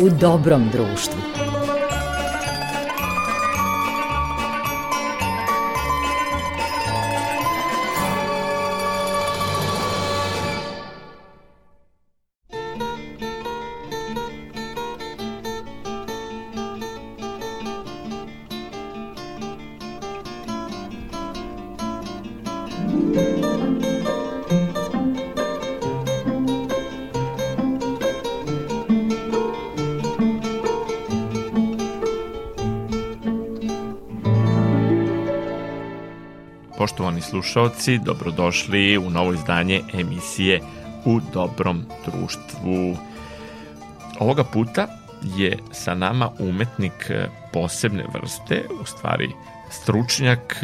u dobrom društvu. Slušalci, dobrodošli u novo izdanje emisije U dobrom društvu. Ovoga puta je sa nama umetnik posebne vrste, u stvari stručnjak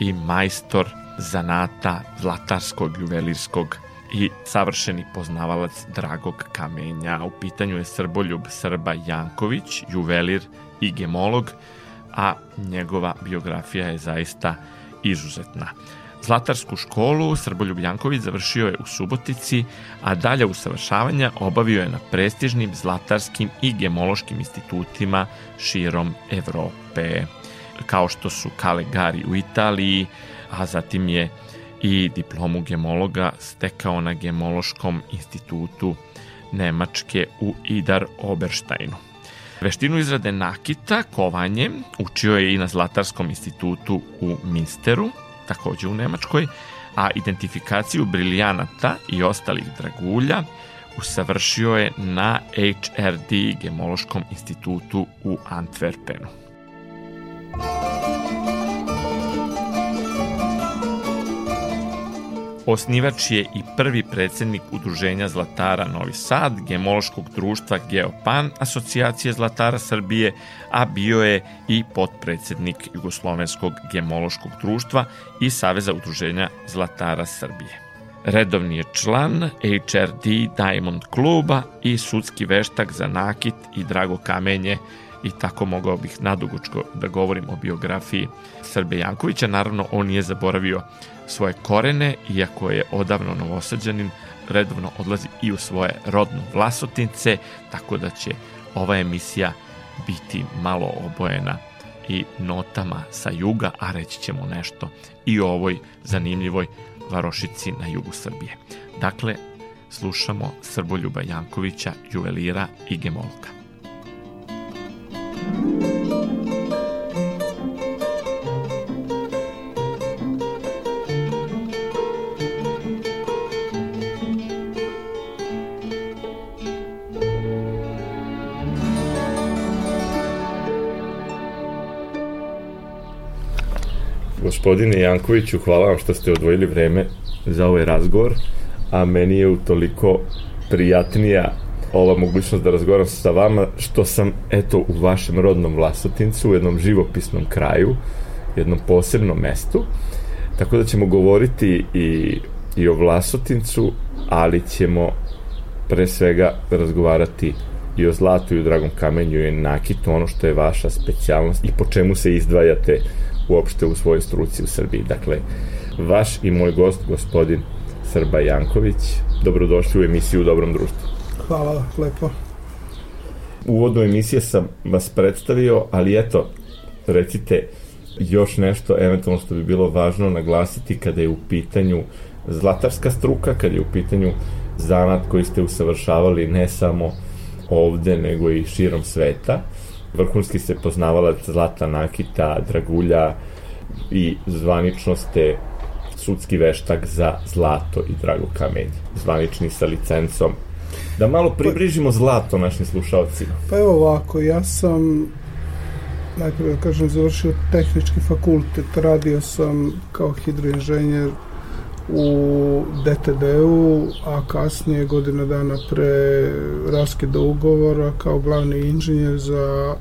i majstor zanata zlatarskog, juvelirskog i savršeni poznavalac dragog kamenja. U pitanju je Srboljub Srba Janković, juvelir i gemolog, a njegova biografija je zaista izuzetna. Zlatarsku školu Srboljub Janković završio je u Subotici, a dalje usavršavanja obavio je na prestižnim zlatarskim i gemološkim institutima širom Evrope, kao što su Calegari u Italiji, a zatim je i diplomu gemologa stekao na Gemološkom institutu Nemačke u Idar Obersteinu. Veštinu izrade nakita, kovanje, učio je i na Zlatarskom institutu u Minsteru, takođe u Nemačkoj, a identifikaciju briljanata i ostalih dragulja usavršio je na HRD Gemološkom institutu u Antwerpenu. Osnivač je i prvi predsednik Udruženja zlatara Novi Sad, gemološkog društva Geopan, asocijacije zlatara Srbije, a bio je i potpredsednik Jugoslovenskog gemološkog društva i Saveza udruženja zlatara Srbije. Redovni je član HRD Diamond kluba i sudski veštak za nakit i drago kamenje i tako mogao bih nadugočko da govorim o biografiji Srbe Jankovića. Naravno, on nije zaboravio svoje korene, iako je odavno novosađanin, redovno odlazi i u svoje rodno Vlasotince, tako da će ova emisija biti malo obojena i notama sa juga, a reći ćemo nešto i o ovoj zanimljivoj varošici na jugu Srbije. Dakle, slušamo Srboljuba Jankovića, juvelira i gemolka. Gospodine Jankoviću, hvala vam što ste odvojili vreme za ovaj razgovor, a meni je utoliko prijatnija ova mogućnost da razgovaram sa vama, što sam, eto, u vašem rodnom Vlasotincu, u jednom živopisnom kraju, jednom posebnom mestu, tako da ćemo govoriti i, i o Vlasotincu, ali ćemo pre svega razgovarati i o zlatu i o dragom kamenju i nakitu, ono što je vaša specijalnost i po čemu se izdvajate uopšte u svojoj struci u Srbiji. Dakle, vaš i moj gost, gospodin Srba Janković, dobrodošli u emisiju u Dobrom društvu. Hvala, lepo. U uvodu emisije sam vas predstavio, ali eto, recite još nešto eventualno što bi bilo važno naglasiti kada je u pitanju zlatarska struka, kada je u pitanju zanat koji ste usavršavali ne samo ovde, nego i širom sveta. Vrhunski se poznavalac zlata nakita, dragulja i zvanično ste sudski veštak za zlato i drago kamenje. Zvanični sa licencom Da malo približimo zlato našim slušalcima. Pa evo ovako, ja sam najprije da kažem završio tehnički fakultet, radio sam kao hidroinženjer u DTD-u, a kasnije godina dana pre raskida ugovora kao glavni inženjer za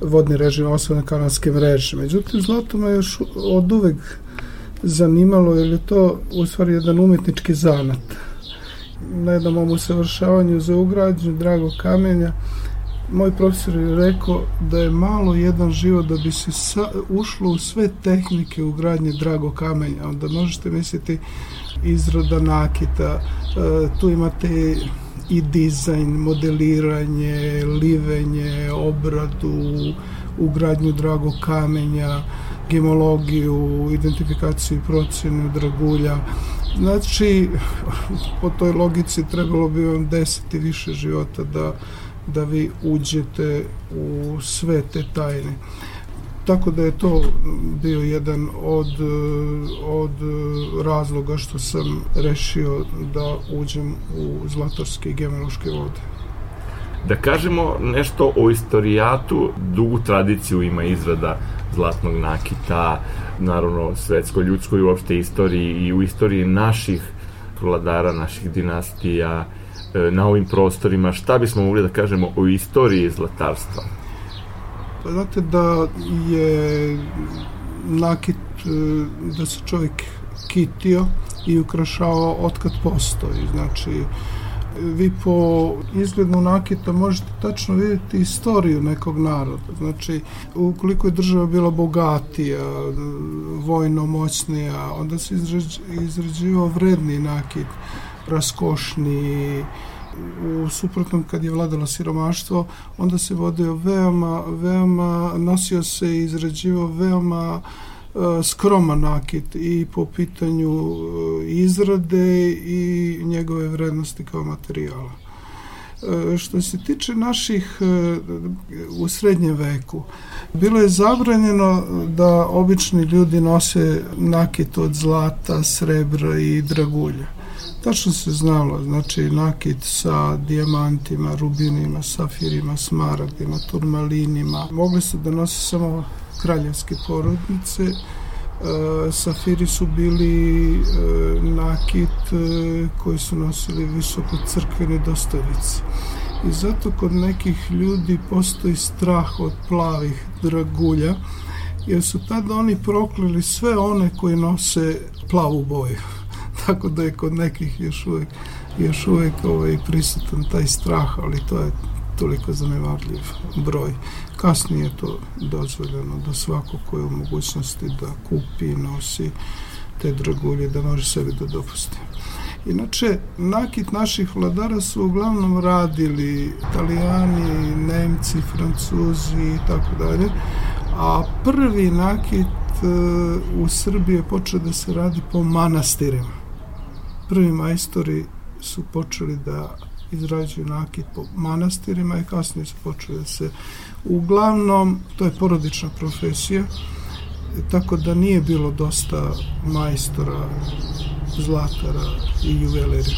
vodni režim osnovne kanalske mreže. Međutim, zlato me još od uvek zanimalo, jer je to u stvari jedan umetnički zanat na jednom mom usavršavanju za ugrađenju dragog kamenja moj profesor je rekao da je malo jedan život da bi se sa, ušlo u sve tehnike u gradnje drago kamenja. Onda možete misliti izrada nakita, e, tu imate i dizajn, modeliranje, livenje, obradu, ugradnju dragog kamenja, gemologiju, identifikaciju i procenu dragulja. Znači, po toj logici trebalo bi vam deseti više života da, da vi uđete u sve te tajne. Tako da je to bio jedan od, od razloga što sam rešio da uđem u zlatorske i gemološke vode. Da kažemo nešto o istorijatu, dugu tradiciju ima izrada zlatnog nakita, naravno svetskoj, ljudskoj uopšte istoriji i u istoriji naših vladara, naših dinastija, na ovim prostorima, šta bismo mogli da kažemo o istoriji zlatarstva? Pa znate da je nakit, e, da se čovjek kitio i ukrašavao otkad postoji. Znači, vi po izgledu nakita možete tačno vidjeti istoriju nekog naroda. Znači, ukoliko je država bila bogatija, vojno moćnija, onda se izrađivao vredni nakit, raskošni, u suprotnom kad je vladalo siromaštvo, onda se vodio veoma, veoma, nosio se i izrađivao veoma E, skroman nakit i po pitanju e, izrade i njegove vrednosti kao materijala. E, što se tiče naših u srednjem veku, bilo je zabranjeno da obični ljudi nose nakit od zlata, srebra i dragulja. Tačno se znalo, znači nakit sa dijamantima, rubinima, safirima, smaragdima, turmalinima. Mogli su da nose samo kraljevske porodice. E, safiri su bili e, nakit e, koji su nosili visoko crkvene dostavice. I zato kod nekih ljudi postoji strah od plavih dragulja, jer su tada oni proklili sve one koji nose plavu boju. Tako da je kod nekih još uvek, još uvek ovaj, prisutan taj strah, ali to je toliko zanemarljiv broj. Kasnije je to dozvoljeno da svako ko je u mogućnosti da kupi nosi te dragulje, da može sebi da dopusti. Inače, nakit naših vladara su uglavnom radili italijani, nemci, francuzi i tako dalje, a prvi nakit e, u Srbiji je počeo da se radi po manastirima. Prvi majstori su počeli da izrađuju nakit po manastirima i kasnije su počeli da se uglavnom to je porodična profesija tako da nije bilo dosta majstora zlatara i juvelera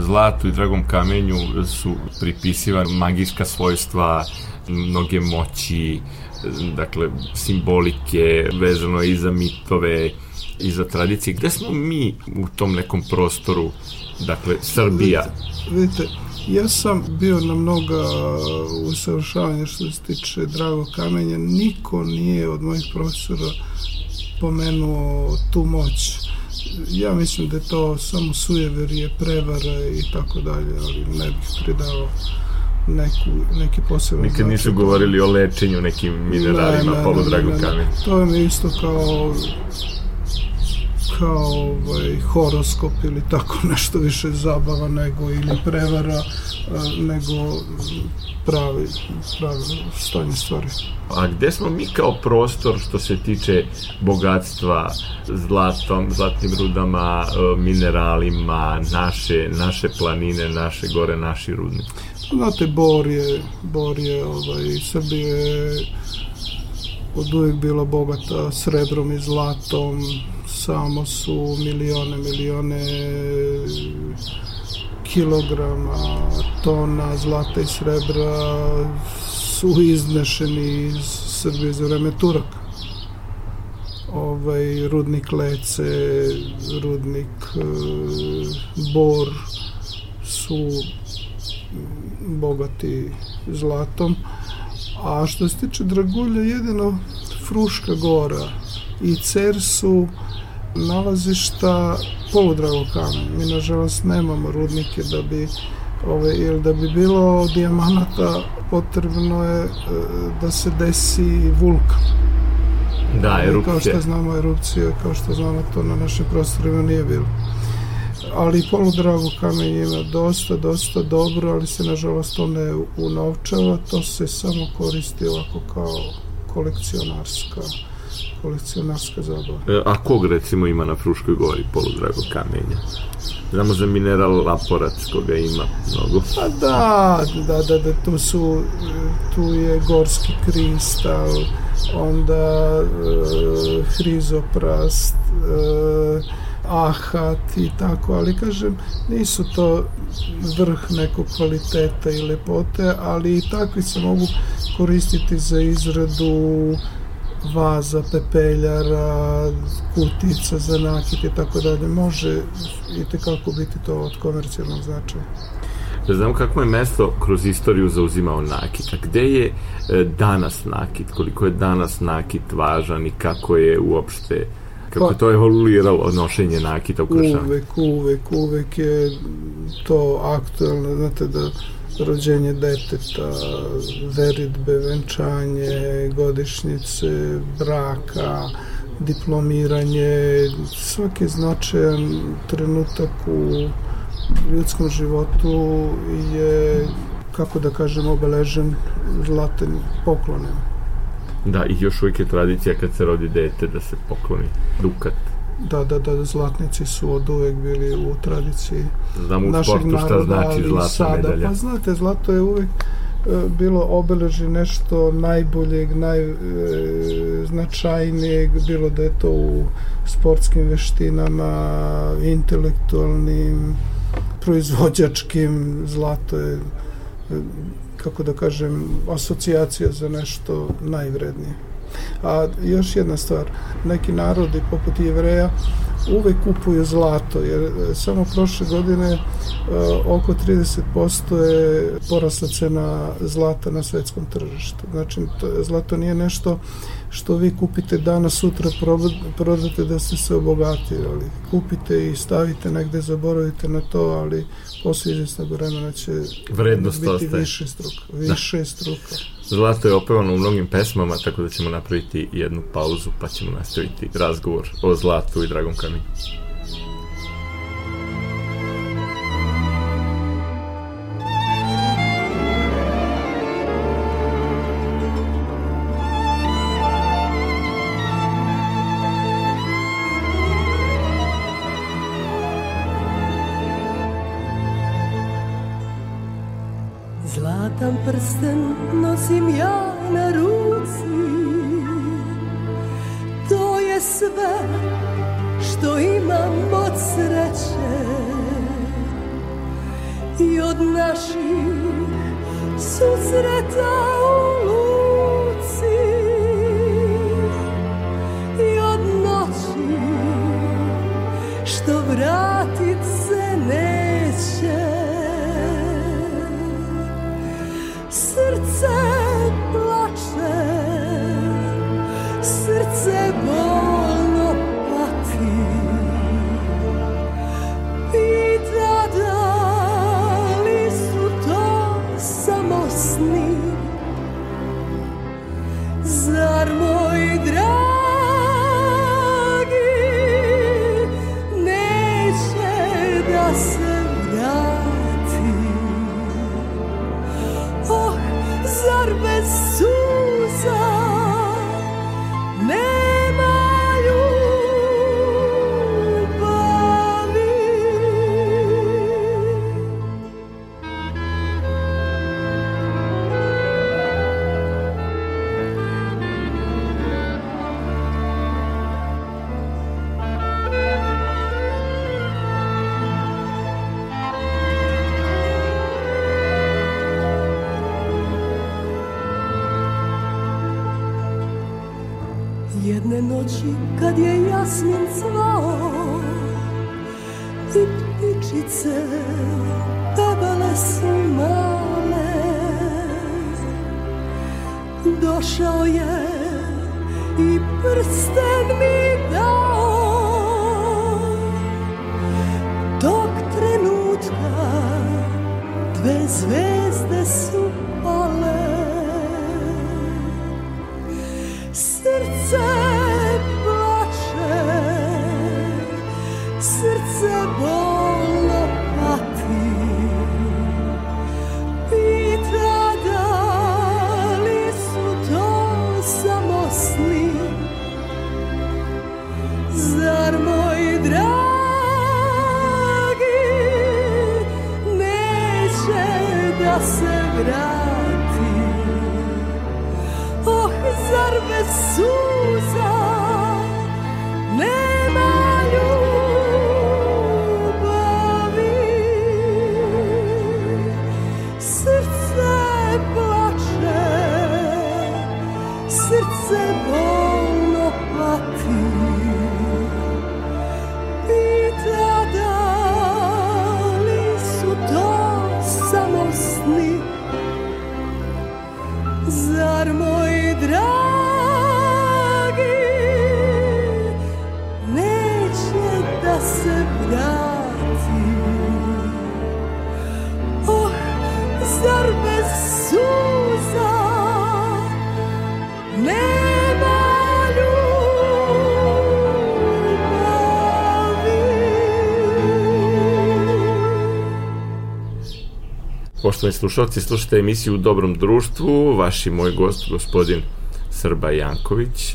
zlatu i dragom kamenju su pripisivane magijska svojstva mnoge moći dakle simbolike vezano i za mitove i za tradicije gde smo mi u tom nekom prostoru dakle Srbija vidite, vidite Ja sam bio na mnoga usavršavanja što se tiče drago kamenja. Niko nije od mojih profesora pomenuo tu moć. Ja mislim da je to samo sujeverije, prevara i tako dalje, ali ne bih pridao neku, neki poseban Nikad nisu govorili o lečenju nekim mineralima, ne, ne, poludragom kamenju. To je mi isto kao kao ovaj, horoskop ili tako nešto više zabava nego ili prevara nego pravi, pravi stanje stvari. A gde smo mi kao prostor što se tiče bogatstva zlatom, zlatnim rudama, e, mineralima, naše, naše planine, naše gore, naši rudni? Znate, Bor je, Bor je, ovaj, Srbije od uvijek bila bogata srebrom i zlatom, samo su milione, milione kilograma, tona zlata i srebra su iznešeni iz Srbije za vreme Turaka. Ovaj, rudnik Lece, rudnik e, Bor su bogati zlatom. A što se tiče Dragulja, jedino Fruška gora i Cer su nalazišta poludrago kamen. Mi nažalost nemamo rudnike da bi Ove, jer da bi bilo dijamanata potrebno je e, da se desi vulkan. Da, erupcija. Kao što znamo, erupcija, kao što znamo, to na našim prostorima nije bilo. Ali poludrago kamenje ima dosta, dosta dobro, ali se nažalost to ne unovčava, to se samo koristi ovako kao kolekcionarska kolekcionarska zabava. E, a kog recimo ima na Fruškoj gori poludrago kamenja? Znamo za mineral Laporac koga ima mnogo. Pa da, da, da, da, tu su, tu je gorski kristal, onda e, hrizoprast, e, ahat i tako, ali kažem, nisu to vrh nekog kvaliteta i lepote, ali i takvi se mogu koristiti za izradu vaza, pepeljara, kutica za nakit i tako dalje. Može i tekako biti to od komercijalnog značaja. Da znam kako je mesto kroz istoriju zauzimao nakit. A gde je e, danas nakit? Koliko je danas nakit važan i kako je uopšte kako pa, to evoluiralo nošenje nakita u kršama? Uvek, uvek, uvek je to aktualno. Znate da rođenje deteta, veritbe, venčanje, godišnjice, braka, diplomiranje, svaki značajan trenutak u ljudskom životu je, kako da kažem, obeležen zlatim poklonem. Da, i još uvijek je tradicija kad se rodi dete da se pokloni dukat Da, da, da, zlatnici su od uvek bili u tradiciji Znam u našeg sportu šta naroda, znači ali zlatna sada, medalja. Pa znate, zlato je uvek e, bilo obeleži nešto najboljeg, najznačajnijeg, bilo da je to u sportskim veštinama, intelektualnim, proizvođačkim, zlato je, e, kako da kažem, asocijacija za nešto najvrednije. A još jedna stvar, neki narodi poput jevreja uvek kupuju zlato, jer e, samo prošle godine e, oko 30% je porasla cena zlata na svetskom tržištu. Znači, to, zlato nije nešto što vi kupite danas, sutra prodate da ste se obogatili. Kupite i stavite negde, zaboravite na to, ali posle izvjesnog vremena će Vrednost biti ostaje. više struka. Više da. struka. Zlato je opevano u mnogim pesmama, tako da ćemo napraviti jednu pauzu, pa ćemo nastaviti razgovor o zlatu i dragom kamenju. Noći kad je jasmin cvao I ptičice pevale su male. Došao je i prsten mi dao. Tog trenutka zvezde Poštovani slušalci, slušate emisiju U dobrom društvu. Vaš i moj gost, gospodin Srba Janković,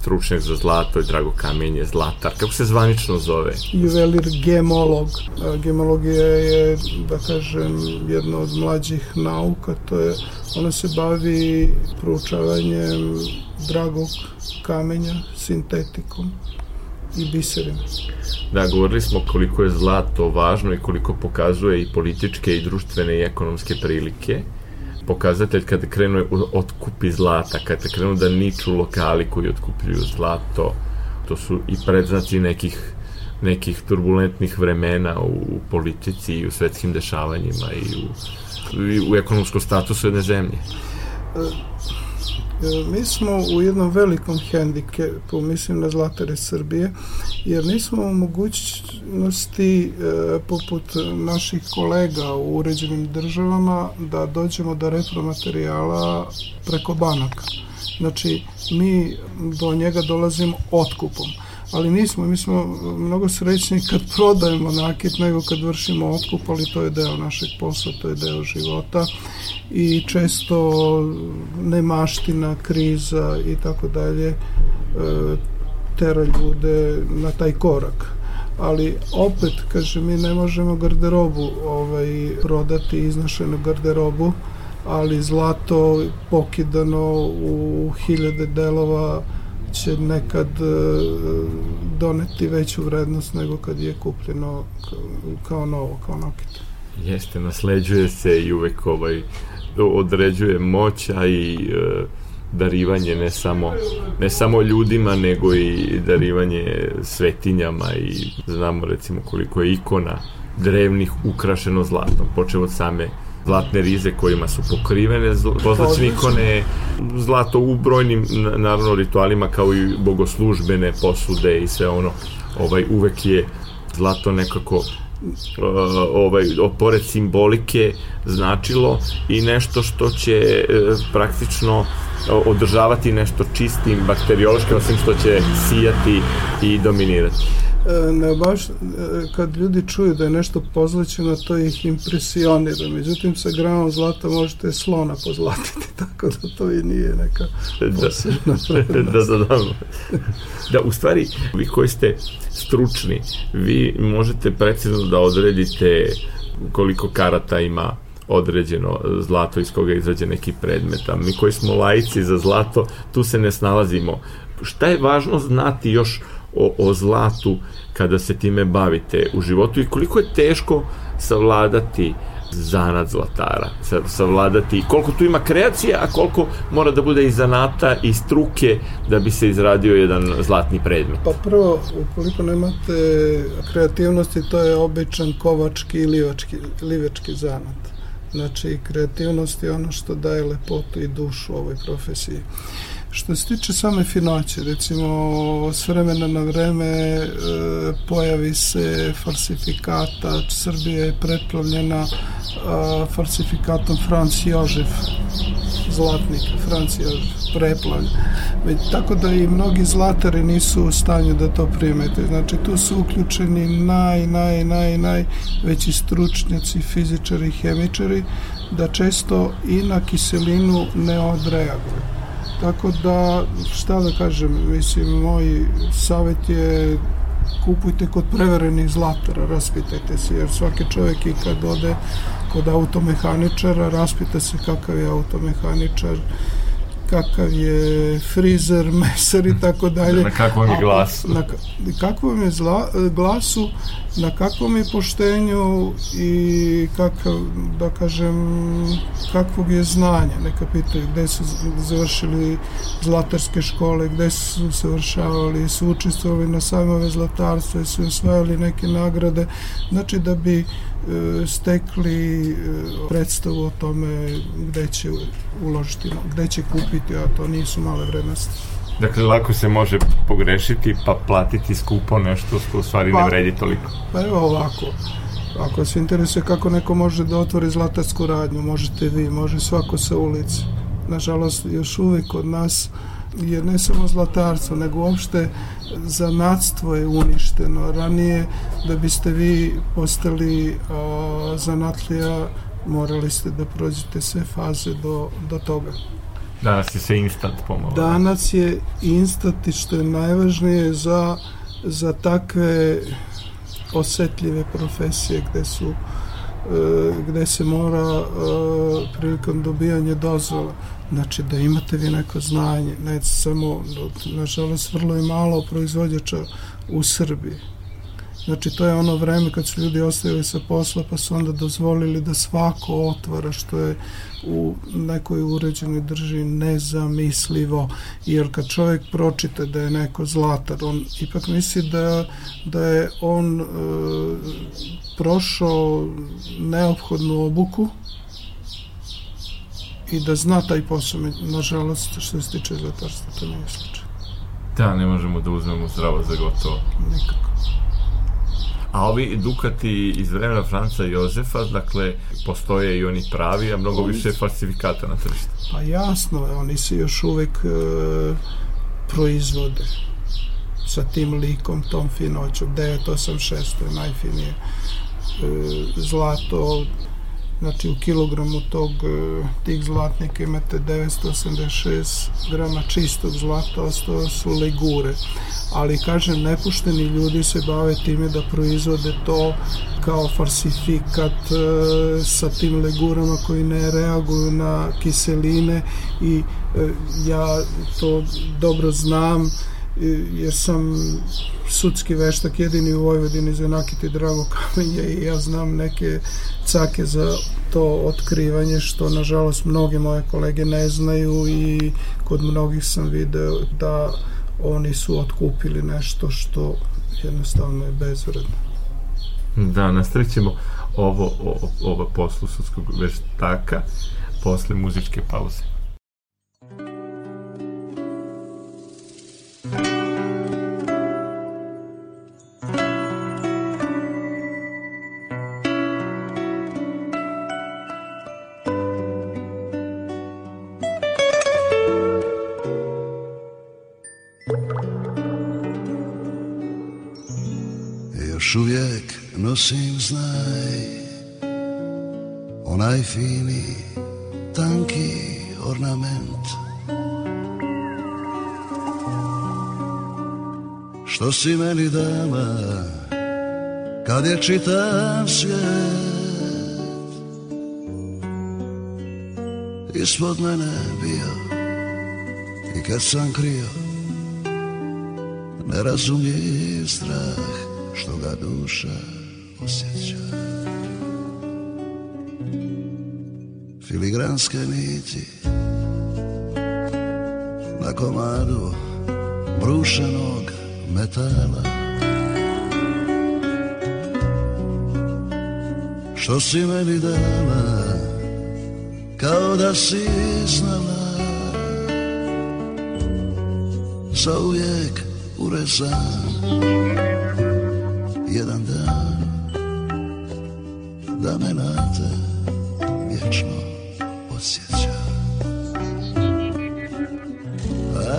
stručnjak za zlato i drago kamenje, zlatar. Kako se zvanično zove? juvelir gemolog. A, Gemologija je, da kažem, jedna od mlađih nauka, to je, ona se bavi proučavanjem dragog kamenja, sintetikom i biserima. Da, govorili smo koliko je zlato važno i koliko pokazuje i političke i društvene i ekonomske prilike. Pokazatelj kada krenu otkupi zlata, kada krenu da niču lokali koji otkupljuju zlato, to su i predznaci nekih nekih turbulentnih vremena u, u politici i u svetskim dešavanjima i u, i u ekonomskom statusu jedne zemlje. E, Mi smo u jednom velikom hendikepu, mislim na zlatare Srbije, jer nismo u mogućnosti, e, poput naših kolega u uređenim državama, da dođemo do repromaterijala preko banaka. Znači, mi do njega dolazimo otkupom ali nismo, mi smo mnogo srećni kad prodajemo nakit nego kad vršimo otkup, ali to je deo našeg posla, to je deo života. I često nemaština, kriza i tako dalje e, tera ljude na taj korak. Ali opet, kaže, mi ne možemo garderobu ovaj, prodati, iznašenu garderobu, ali zlato pokidano u hiljade delova će nekad e, doneti veću vrednost nego kad je kupljeno kao novo, kao nakit. Jeste, nasleđuje se i uvek ovaj, određuje moć, a i e, darivanje ne samo, ne samo ljudima, nego i darivanje svetinjama i znamo recimo koliko je ikona drevnih ukrašeno zlatom, počeo od same zlatne rize kojima su pokrivene zl- pozlačne ikone, zlato u brojnim na- naravno ritualima kao i bogoslužbene posude i sve ono, ovaj uvek je zlato nekako uh, ovaj pored simbolike značilo i nešto što će uh, praktično održavati nešto čistim bakteriološkim osim što će sijati i dominirati. E, ne baš, e, kad ljudi čuju da je nešto pozlaćeno, to ih impresionira. Međutim, sa gramom zlata možete slona pozlatiti, tako da to i nije neka posebna da, da, da, da. da, u stvari, vi koji ste stručni, vi možete precizno da odredite koliko karata ima određeno zlato iz koga je izrađen neki predmet, a mi koji smo laici za zlato, tu se ne snalazimo. Šta je važno znati još o, o zlatu kada se time bavite u životu i koliko je teško savladati zanat zlatara, sa- savladati koliko tu ima kreacije, a koliko mora da bude i zanata i struke da bi se izradio jedan zlatni predmet. Pa prvo, ukoliko nemate kreativnosti, to je običan kovački i livački, livački zanat. Znači, kreativnost je ono što daje lepotu i dušu ovoj profesiji. Što se tiče same finoće, recimo s vremena na vreme e, pojavi se falsifikata, Srbija je pretplavljena e, falsifikatom Franc Jožef, zlatnik Franc Jožef, preplavljen. Već, tako da i mnogi zlatari nisu u stanju da to primete. Znači tu su uključeni naj, naj, naj, naj veći stručnjaci, fizičari hemičari, da često i na kiselinu ne odreaguju. Tako da, šta da kažem, mislim, moj savjet je kupujte kod preverenih zlatara, raspitajte se, jer svaki čovjek i kad ode kod automehaničara, raspita se kakav je automehaničar, kakav je frizer, mesar i tako dalje. Na kakvom je glasu. Na kakvom je zla, glasu, na kakvom je poštenju i kakav, da kažem, kakvog je znanja. Neka pitaju gde su završili zlatarske škole, gde su se vršavali, su učestvovali na sajmove zlatarstva i su osvajali neke nagrade. Znači da bi E, stekli e, predstavu o tome gde će uložiti, gde će kupiti, a to nisu male vrednosti. Dakle, lako se može pogrešiti pa platiti skupo nešto što u stvari pa, ne vredi toliko. Pa evo ovako, ako se interesuje kako neko može da otvori zlatarsku radnju, možete vi, može svako sa ulice. Nažalost, još uvek kod nas je ne samo zlatarstvo, nego uopšte zanatstvo je uništeno. Ranije, da biste vi postali a, zanatlija, morali ste da prođete sve faze do, do toga. Danas je sve instant pomalo. Danas je instant i što je najvažnije za, za takve osetljive profesije gde su e, gde se mora e, prilikom dobijanja dozvola Znači da imate vi neko znanje, ne samo, nažalost, vrlo je malo proizvođača u Srbiji. Znači to je ono vreme kad su ljudi ostajali sa posla pa su onda dozvolili da svako otvara što je u nekoj uređenoj državi nezamislivo jer kad čovjek pročita da je neko zlatar on ipak misli da, da je on e, prošao neophodnu obuku i da zna taj posao, nažalost, što se tiče zlatarstva, to nije slučaj. Da, ne možemo da uzmemo zdravo za gotovo. Nikako. A ovi Dukati iz vremena Franca Jozefa, dakle, postoje i oni pravi, a mnogo oni... više falsifikata na tržištu. Pa jasno, oni se još uvek e, proizvode sa tim likom, tom finoćom. 986, to je najfinije e, zlato, Znači u kilogramu tog, e, tih zlatnika imate 986 grama čistog zlata, ostalo su legure. Ali kažem, nepušteni ljudi se bave time da proizvode to kao falsifikat e, sa tim legurama koji ne reaguju na kiseline i e, ja to dobro znam jer sam sudski veštak jedini u Vojvodini za nakiti drago kamenje i ja znam neke cake za to otkrivanje što nažalost mnogi moje kolege ne znaju i kod mnogih sam video da oni su otkupili nešto što jednostavno je bezvredno. Da, nastavit ovo, ovo, ovo poslu sudskog veštaka posle muzičke pauze. Onaj fini, tanki ornament. Što si meni dama Kad je čitav svijet? Ispod mene bio I kad sam krio Nerazumljiv strah što ga duša osjeća Filigranske niti Na komadu brušenog metala. Što si meni dala? Kao da si znala. Zauvijek urezan. Jedan dan da me na te vječno podsjeća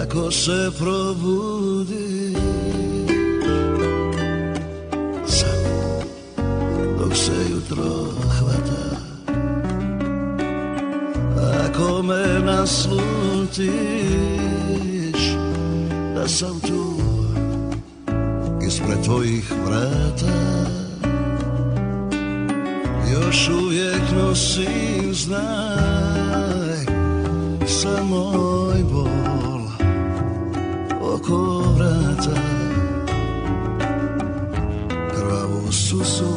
Ako se probudi Sad dok se jutro hvata. Ako me naslutiš Da sam tu ispred tvojih vrata Još uvijek nosim znaj Sa moj bol oko vrata. Krvavu suzu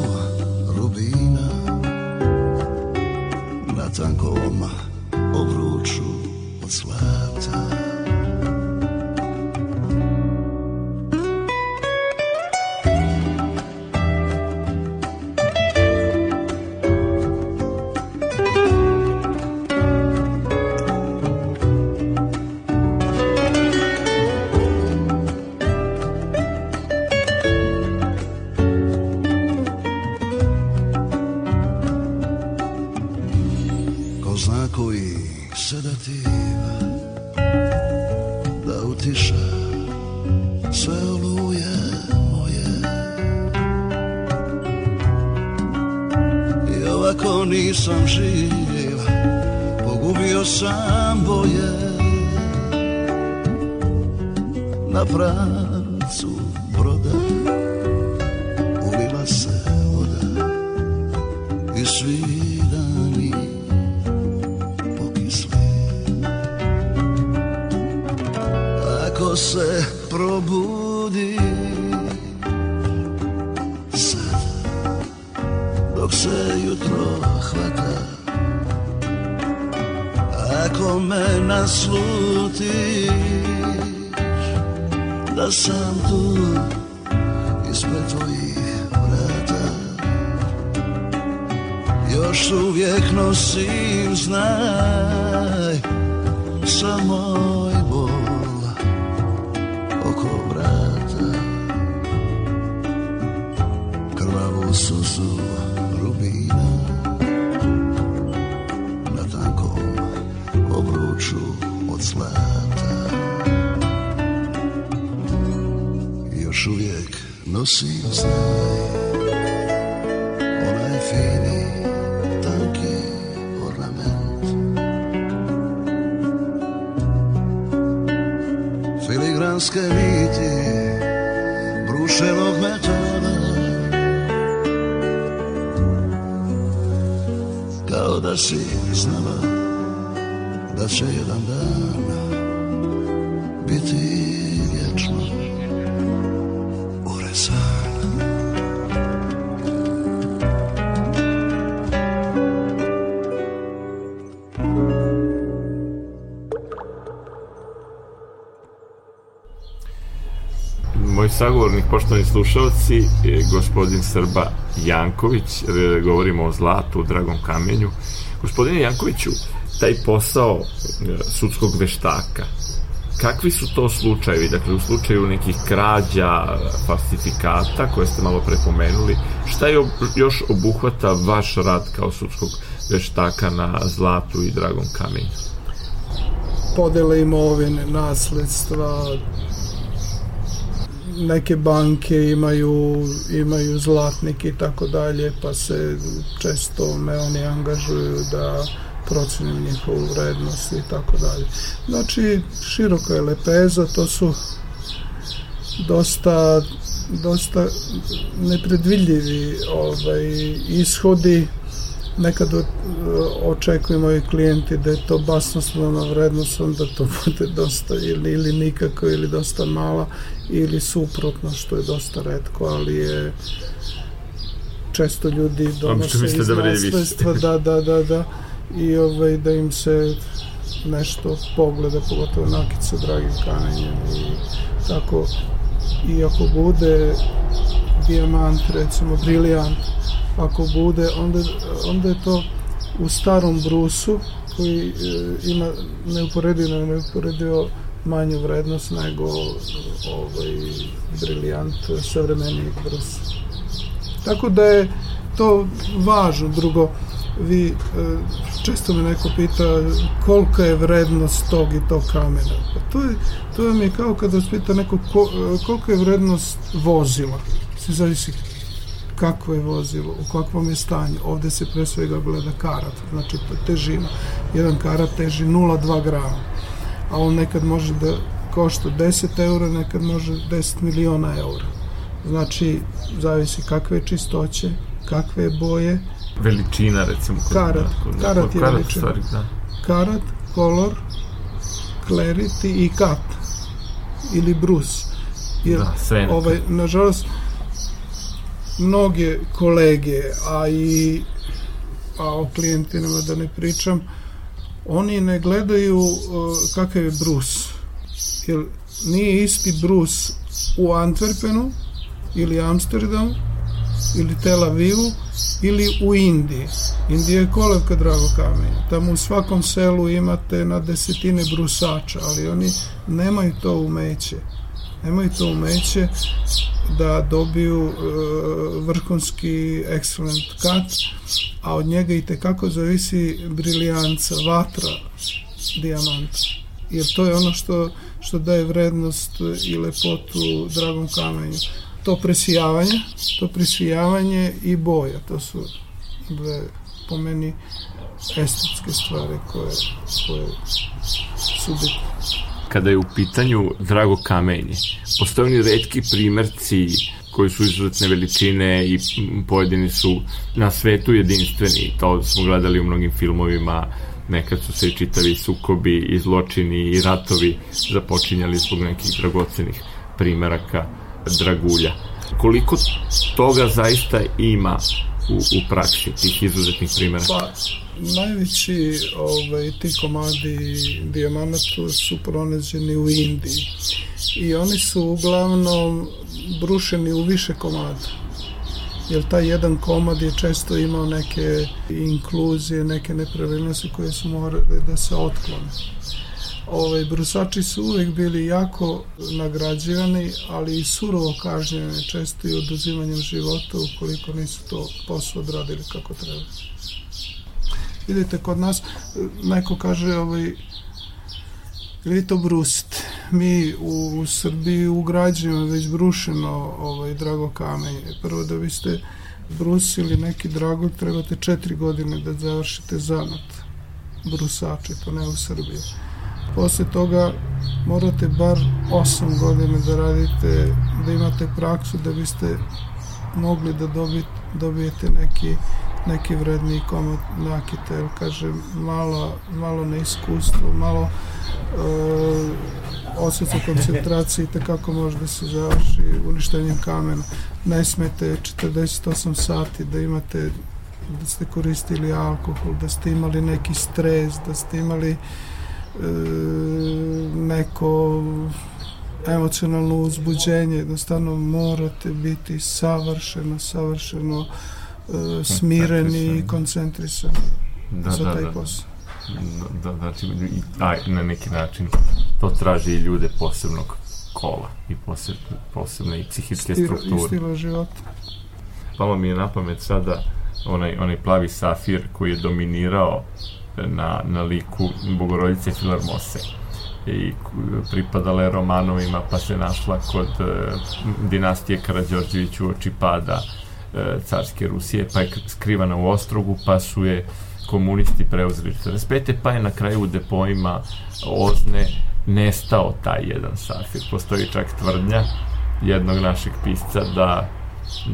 rubina Na tankom obruču od zlata Se probudi. Sad Dok se jutro hvata Ako me naslutiš Da sam tu Ispred tvojih vrata. Još uvijek nosim znaj Sa nosim znaj. Onaj fini, tanki ornament. Filigranske niti brušenog metala. Kao da si znala da će jedan dan poštovani slušalci, je gospodin Srba Janković, e, govorimo o zlatu, dragom kamenju. Gospodine Jankoviću, taj posao e, sudskog veštaka, kakvi su to slučajevi? Dakle, u slučaju nekih krađa, falsifikata, koje ste malo prepomenuli, šta je još obuhvata vaš rad kao sudskog veštaka na zlatu i dragom kamenju? podele imovine, nasledstva, neke banke imaju, imaju zlatnik i tako dalje, pa se često me oni angažuju da procenim njihovu vrednost i tako dalje. Znači, široka je lepeza, to su dosta dosta nepredvidljivi ovaj, ishodi nekad o- očekuju moji klijenti da je to basnoslovna vrednost, onda to bude dosta ili, ili nikako ili dosta mala ili suprotno što je dosta redko, ali je često ljudi donose iz da nasledstva, da, da, da, da, i ovaj, da im se nešto pogleda, pogotovo nakice dragim kamenjem i tako. I ako bude dijamant, recimo brilijant, ako bude, onda, onda je to u starom brusu koji e, ima neuporedivo, neuporedivo manju vrednost nego ovaj, brilijant savremenijeg brus. Tako da je to važno. Drugo, vi, e, često me neko pita kolika je vrednost tog i tog kamena. Pa to, je, to vam je kao kada vas pita neko ko, e, kolika je vrednost vozila. Se zavisi kakvo je vozilo, u kakvom je stanju. Ovde se pre svega gleda karat, znači težina. Jedan karat teži 0,2 grama, a on nekad može da košta 10 eura, nekad može 10 miliona eura. Znači, zavisi kakve je čistoće, kakve je boje. Veličina, recimo. kod- Karat, da, kod- karat kod je karat, veličina. stvari, da. Karat, color, clarity i cut ili brus. Jer, Da, sve ovaj, nažalost, mnoge kolege, a i a o klijentinama da ne pričam, oni ne gledaju uh, kakav je brus. Jer nije isti brus u Antwerpenu ili Amsterdamu ili Tel Avivu ili u Indiji. Indija je kolevka drago kamenja. Tamo u svakom selu imate na desetine brusača, ali oni nemaju to umeće. Nemaju to umeće da dobiju e, vrhunski excellent cut, a od njega i tekako zavisi briljanca, vatra, dijamanta. Jer to je ono što, što daje vrednost i lepotu dragom kamenju. To presijavanje, to presijavanje i boja, to su dve po meni estetske stvari koje, koje su bitne. Kada je u pitanju drago kamenje, postoje oni redki primerci koji su izuzetne veličine i pojedini su na svetu jedinstveni. To smo gledali u mnogim filmovima, nekad su se i čitavi sukobi i zločini i ratovi započinjali zbog nekih dragocenih primeraka dragulja. Koliko toga zaista ima u, u praksi, tih izuzetnih primera? Pa, najveći ovaj, ti komadi dijamanata su pronađeni u Indiji i oni su uglavnom brušeni u više komada jer taj jedan komad je često imao neke inkluzije, neke nepravilnosti koje su morali da se otklone. Ovaj, brusači su uvek bili jako nagrađivani, ali i surovo kažnjeni, često i oduzimanjem života ukoliko nisu to posao odradili kako treba. Vidite, kod nas neko kaže ovaj, vi to brusite. Mi u, Srbiji ugrađujemo već brušeno ovaj, drago kamenje. Prvo da biste brusili neki dragulj trebate četiri godine da završite zanat brusače, to ne u Srbiji. Posle toga morate bar 8 godina da radite, da imate praksu da biste mogli da dobit, dobijete neki neki vredni komad nakita, jer kaže malo, malo neiskustvo, malo uh, osjeca koncentracije i kako može da se završi uništenjem kamena. Ne smete 48 sati da imate da ste koristili alkohol, da ste imali neki stres, da ste imali e, neko emocionalno uzbuđenje, jednostavno morate biti savršeno, savršeno e, smireni i koncentrisani Da, za da, taj da. posao. Da, da, znači, i, a, na neki način to traži i ljude posebnog kola i posebne, posebne i psihičke Stil, I strukture. stila života. Palo mi je na pamet sada onaj, onaj plavi safir koji je dominirao na, na liku Bogorodice Filarmose i pripadala je Romanovima pa se našla kod e, dinastije Karadžorđević u oči pada e, carske Rusije pa je skrivana u Ostrogu pa su je komunisti preuzeli 45. pa je na kraju u depoima Ozne nestao taj jedan safir. Postoji čak tvrdnja jednog našeg pisca da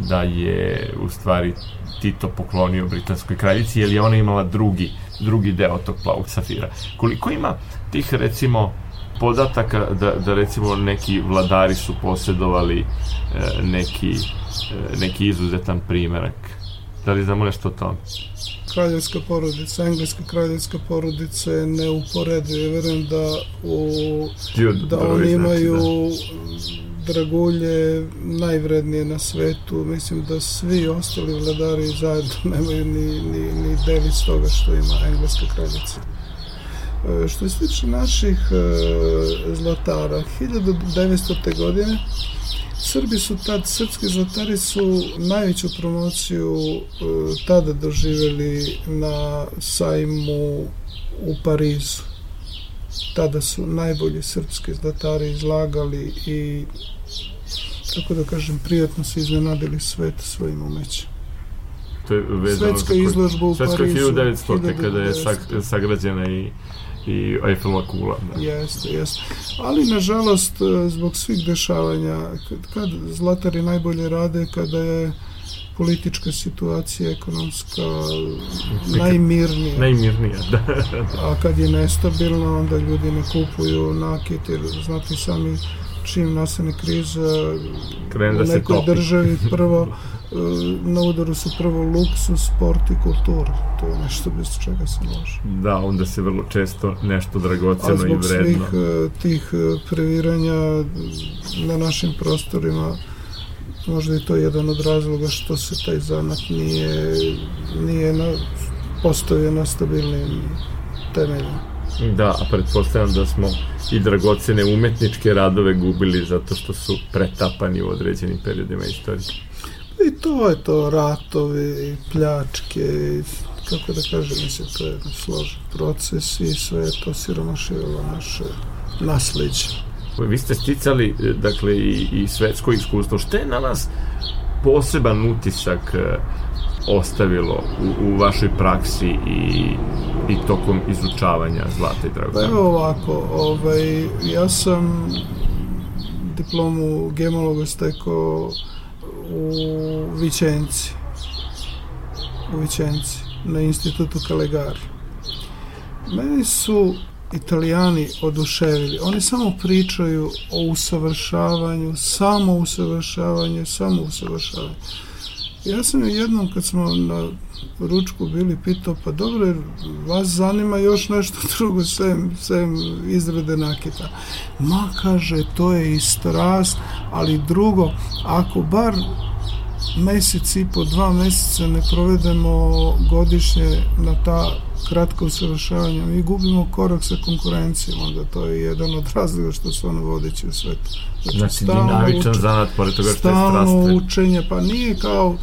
da je u stvari Tito poklonio britanskoj kraljici jer je ona imala drugi, drugi deo tog plavog safira. Koliko ima tih recimo podataka da, da recimo neki vladari su posjedovali e, neki, e, neki izuzetan primerak? Da li znamo nešto o tome? Kraljevska porodica, engleska kraljevska porodica je neuporediva. Ja verujem da u da oni imaju dragulje najvrednije na svetu. Mislim da svi ostali vladari zajedno nemaju ni, ni, ni devic toga što ima engleska kraljica. E, Što se tiče naših e, zlatara, 1900. godine Srbi su tad, srpski zlatari su najveću promociju e, tada doživjeli na sajmu u Parizu. Tada su najbolji srpski zlatari izlagali i tako da kažem, prijatno su iznenadili svet svojim umećem. To je vezano Svetska izložba u Svetska Parizu. 1900. kada je 1900. sag, sagrađena i i Eiffelova kula. Da. Jeste, jeste. Ali, nažalost, e, zbog svih dešavanja, kad, kad zlatari najbolje rade, kada je politička situacija, ekonomska, najmirnija. Najmirnija, da. A kad je nestabilna, onda ljudi ne kupuju nakit, jer znate sami čim nastane kriza Krene u da se nekoj topi. državi prvo na udaru su prvo luksus, sport i kultura. To je nešto bez čega se može. Da, onda se vrlo često nešto A dragoceno i zbog svih vredno. e, tih e, previranja na našim prostorima možda je to jedan od razloga što se taj zanat nije, nije na, postavio na stabilnim temeljima. Da, a pretpostavljam da smo i dragocene umetničke radove gubili zato što su pretapani u određenim periodima istorije. I to je to, ratovi, pljačke, i, kako da kažem, mislim, to je jedan složen proces i sve je to siromašivalo naše nasleđe. Vi ste sticali, e, dakle, i, i svetsko iskustvo. Što je na vas poseban utisak e, ostavilo u, u vašoj praksi i, i tokom izučavanja zlata i Pa dragocena? evo ovako, ovaj, ja sam diplomu gemologa stekao u Vičenci. U Vičenci, na institutu Calegari. Meni su italijani oduševili. Oni samo pričaju o usavršavanju, samo usavršavanje, samo usavršavanje. Ja sam je jednom kad smo na ručku bili pitao, pa dobro, vas zanima još nešto drugo sem, sem izrade nakita. Ma, kaže, to je i strast, ali drugo, ako bar mesec i po, dva meseca ne provedemo godišnje na ta kratka usavršavanja, mi gubimo korak sa konkurencijom, onda to je jedan od razloga što su ono vodeći u svetu. Znači, stalno dinamičan uče- zanat, pored toga što je stalno strastven. učenje, pa nije kao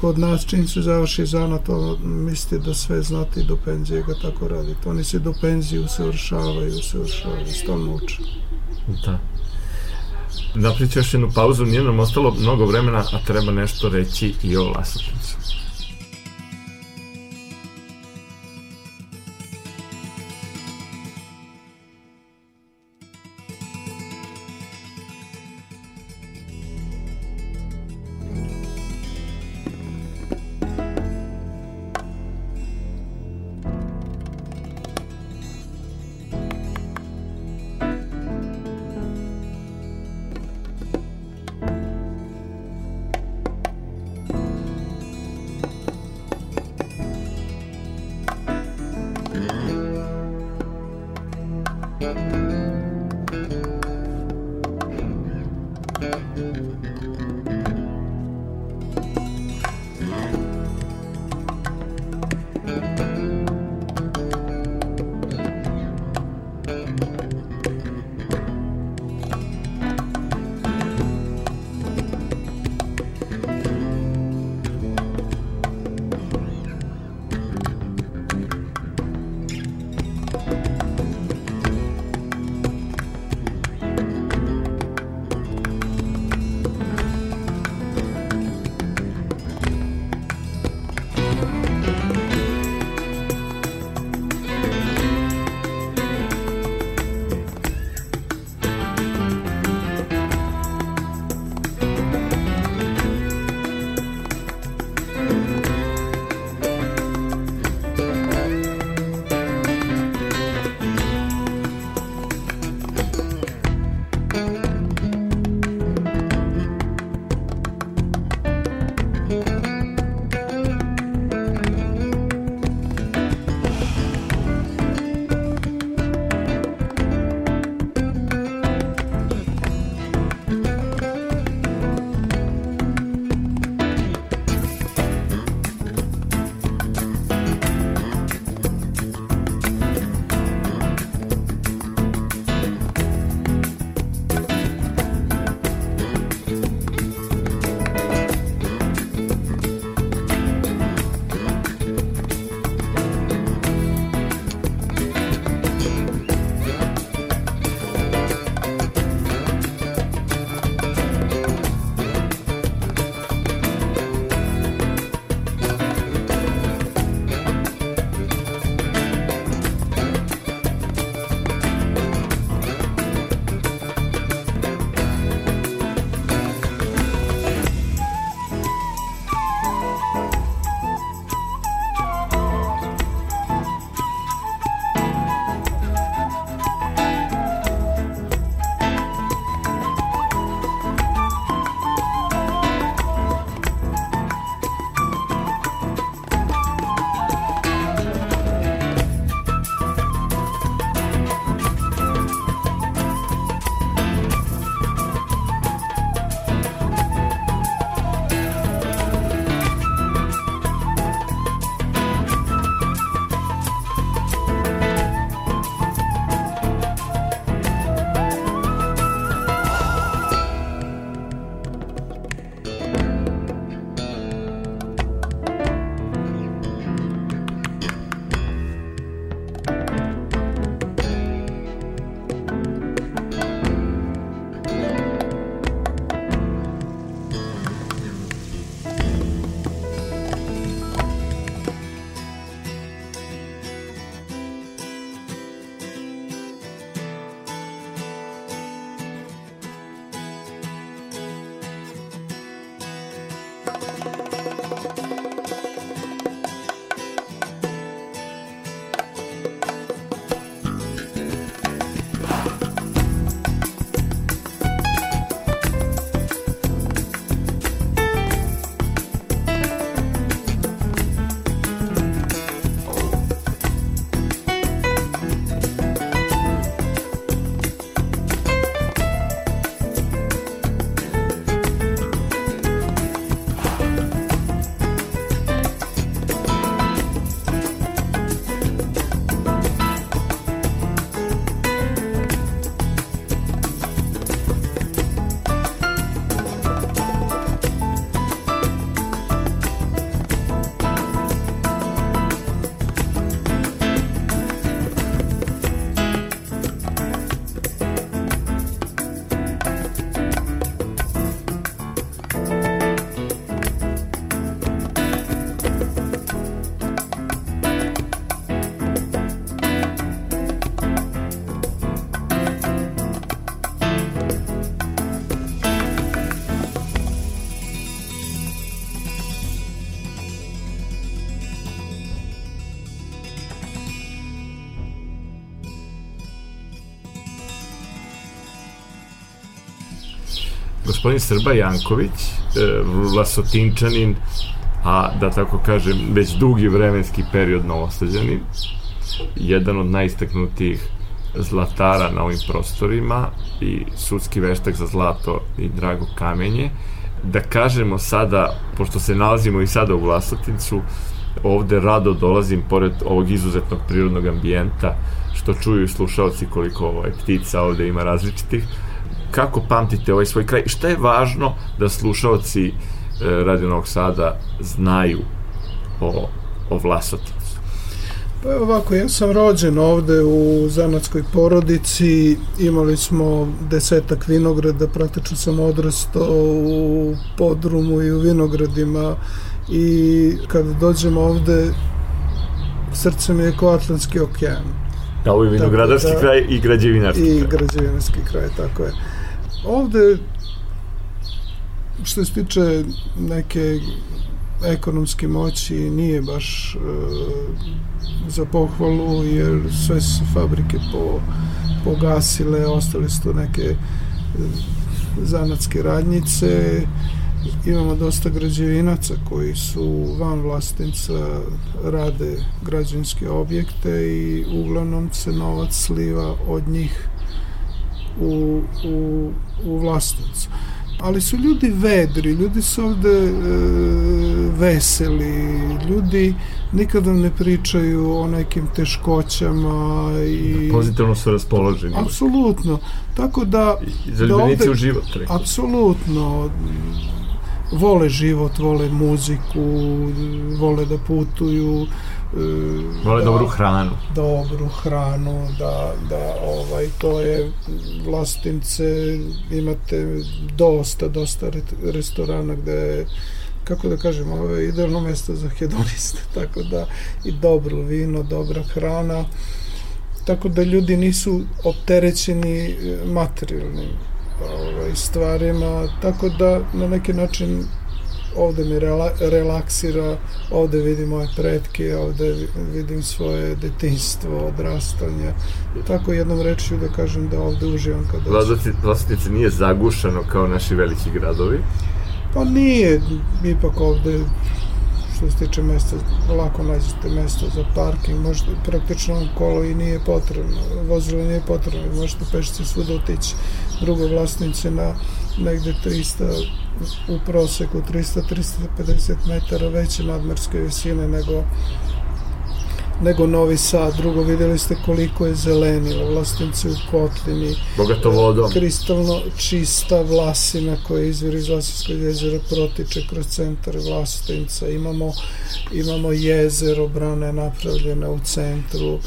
kod nas čim se završi zanat, ono, mislite da sve znate i do penzije ga tako radite. Oni se do penzije usavršavaju, usavršavaju, stalno uče. Da. Još jednu pauzu, nije nam ostalo mnogo vremena, a treba nešto reći i o Lasopnicu. Gospodin Srba Janković, e, Vlasotinčanin, a da tako kažem, već dugi vremenski period novosađanin, jedan od najistaknutijih zlatara na ovim prostorima i sudski veštak za zlato i drago kamenje. Da kažemo sada, pošto se nalazimo i sada u Vlasotincu, ovde rado dolazim pored ovog izuzetnog prirodnog ambijenta, što čuju i slušalci koliko ovaj, ptica ovde ima različitih. Kako pamtite ovaj svoj kraj? Šta je važno da slušalci e, Radio Novog Sada znaju o, o Vlasotincu? Pa evo ovako, ja sam rođen ovde u zanatskoj porodici, imali smo desetak vinograda, praktično sam odrastao u podrumu i u vinogradima i kada dođem ovde, srce mi je kao Atlantski okean. Da, ovo je vinogradarski da- kraj i građevinarski I kraj. građevinski kraj, tako je. Ovde, što se tiče neke ekonomske moći, nije baš e, za pohvalu, jer sve su fabrike po, pogasile, ostale su neke e, zanatske radnjice, imamo dosta građevinaca koji su van vlastinca rade građevinske objekte i uglavnom se novac sliva od njih u, u, u vlastnicu. Ali su ljudi vedri, ljudi su ovde e, veseli, ljudi nikada ne pričaju o nekim teškoćama i... Pozitivno su raspoloženi. Apsolutno. Tako da... Zaljubljenici da u život, rekao. Apsolutno. Vole život, vole muziku, vole da putuju. E, Vole da- dobru hranu. dobru hranu, da, da ovaj, to je vlastince, imate dosta, dosta re- restorana gde je kako da kažem, ovo je idealno mesto za hedoniste, tako da i dobro vino, dobra hrana, tako da ljudi nisu opterećeni e, materijalnim ovaj, stvarima, tako da na neki način ovde me rela, relaksira, ovde vidim moje pretke, ovde vi- vidim svoje detinjstvo, odrastanje. Tako jednom rečju da kažem da ovde uživam kad dođem. Vlasotince Vlasotince nije zagušano kao naši veliki gradovi. Pa nije, ipak ovde što se tiče mesta, lako nađete mesto za parking, možete praktično kolo i nije potrebno, vozilo nije potrebno, možete pešice svuda otići. Drugo vlasnice na negde 300, u proseku 300-350 metara veće nadmorske visine nego nego Novi Sad. Drugo, videli ste koliko je zelenilo, vlastnice u Kotlini, Bogato vodom. kristalno čista vlasina koja izvira iz Vlasinskog jezera protiče kroz centar Vlastinca. Imamo, imamo jezero, brane napravljene u centru,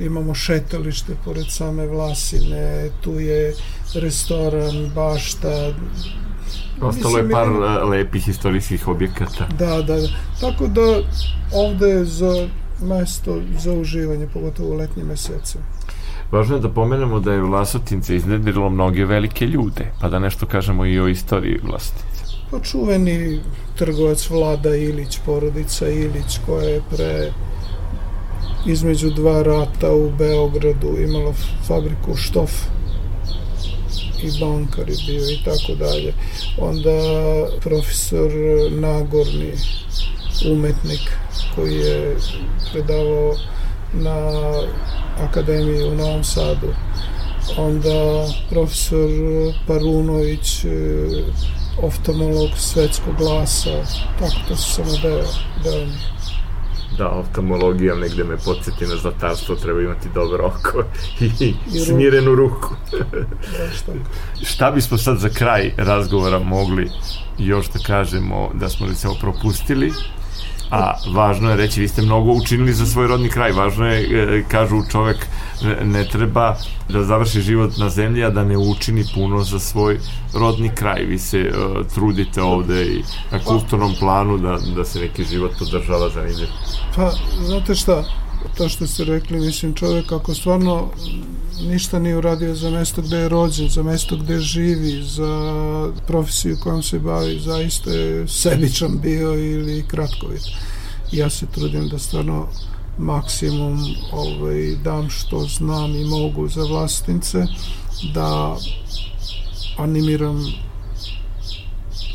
imamo šetalište pored same Vlasine, tu je restoran, bašta, Ostalo je par e, lepih istorijskih objekata. Da, da, da. Tako da ovde za mesto za uživanje, pogotovo u letnjim mesecima. Važno je da pomenemo da je Vlasotince iznedrilo mnoge velike ljude, pa da nešto kažemo i o istoriji Vlasotince. Pa čuveni trgovac Vlada Ilić, porodica Ilić, koja je pre između dva rata u Beogradu imala fabriku štof i bankar je bio i tako dalje. Onda profesor Nagorni, umetnik koji je predavao na akademiji u Novom Sadu. Onda profesor Parunović, e, oftalmolog svetskog glasa, tako to su samo deo, deo njih. Da, oftalmologija negde me podsjeti na zlatarstvo, treba imati dobro oko i, I ruku. smirenu ruku. Baš tako. Šta bismo sad za kraj razgovora mogli još da kažemo da smo recimo propustili? A važno je reći, vi ste mnogo učinili za svoj rodni kraj. Važno je, e, kažu čovek, ne, treba da završi život na zemlji, a da ne učini puno za svoj rodni kraj. Vi se e, trudite ovde i na kulturnom planu da, da se neki život podržava zanimljiv. Pa, znate šta, to što ste rekli, mislim, čovjek ako stvarno ništa nije uradio za mesto gde je rođen, za mesto gde živi, za profesiju kojom se bavi, zaista je sebičan bio ili kratkovit. Ja se trudim da stvarno maksimum ovaj, dam što znam i mogu za vlastnice, da animiram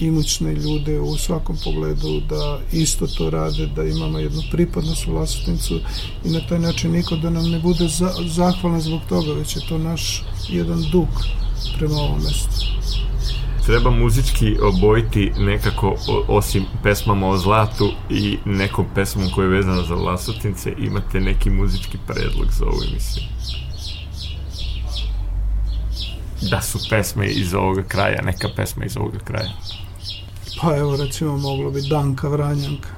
imućne ljude u svakom pogledu da isto to rade, da imamo jednu pripadnost u Vlasotincu i na taj način niko da nam ne bude za, zahvalan zbog toga, već je to naš jedan dug prema ovom mestu. Treba muzički obojiti nekako, osim pesmama o zlatu i nekom pesmom koja je vezana za Vlasotince, imate neki muzički predlog za ovu emisiju? Da su pesme iz ovoga kraja, neka pesma iz ovoga kraja. Pa evo recimo moglo bi Danka Vranjanka.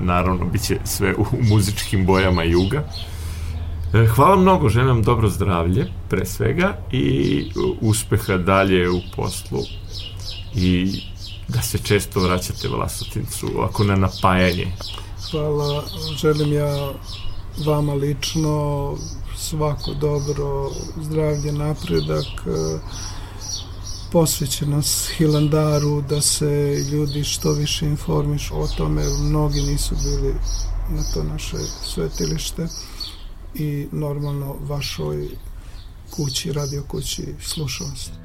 naravno bit će sve u muzičkim bojama juga. E, Hvala mnogo, želim vam dobro zdravlje, pre svega, i uspeha dalje u poslu i da se često vraćate Vlasotincu, ako na napajanje. Hvala, želim ja vama lično svako dobro, zdravlje, napredak, posvećenost Hilandaru, da se ljudi što više informišu o tome, mnogi nisu bili na to naše svetilište i normalno vašoj kući, radio kući slušanost.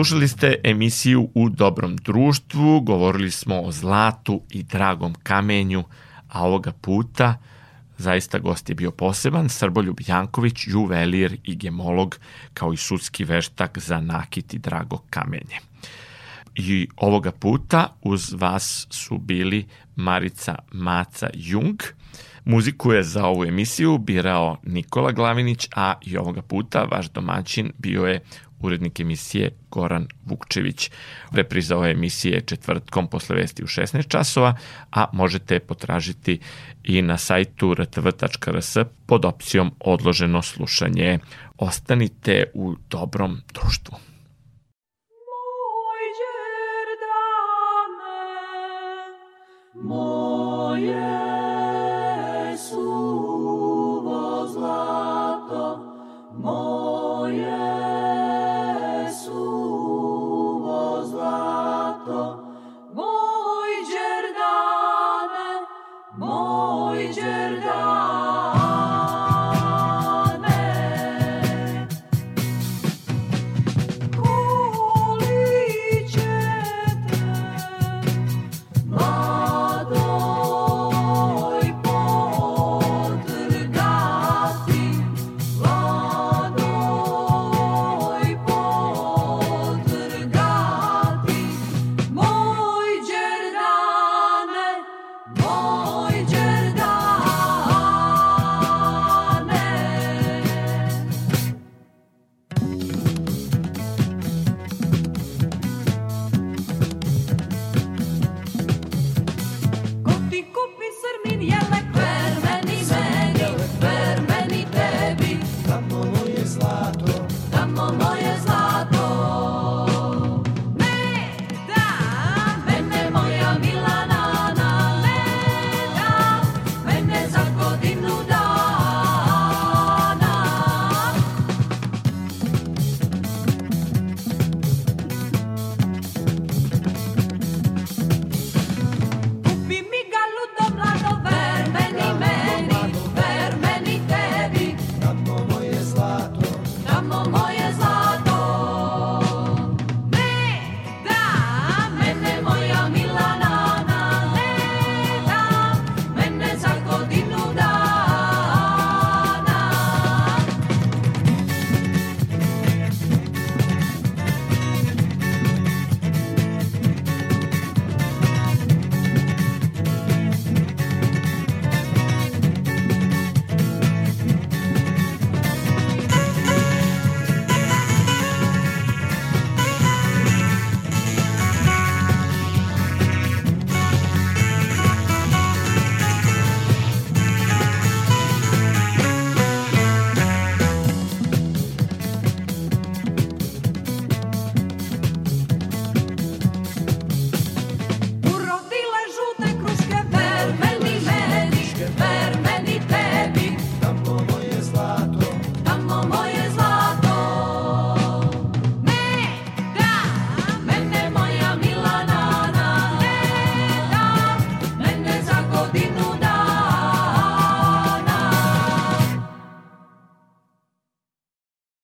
Slušali ste emisiju U dobrom društvu, govorili smo o zlatu i dragom kamenju, a ovoga puta zaista gost je bio poseban, Srboljub Janković, juvelir i gemolog, kao i sudski veštak za nakit i drago kamenje. I ovoga puta uz vas su bili Marica Maca Jung, Muziku je za ovu emisiju birao Nikola Glavinić, a i ovoga puta vaš domaćin bio je urednik emisije Goran Vukčević. Repriza ove emisije četvrtkom posle vesti u 16 časova, a možete potražiti i na sajtu rtv.rs pod opcijom odloženo slušanje. Ostanite u dobrom društvu. Moj Đerdane, moje suvo zlato, moje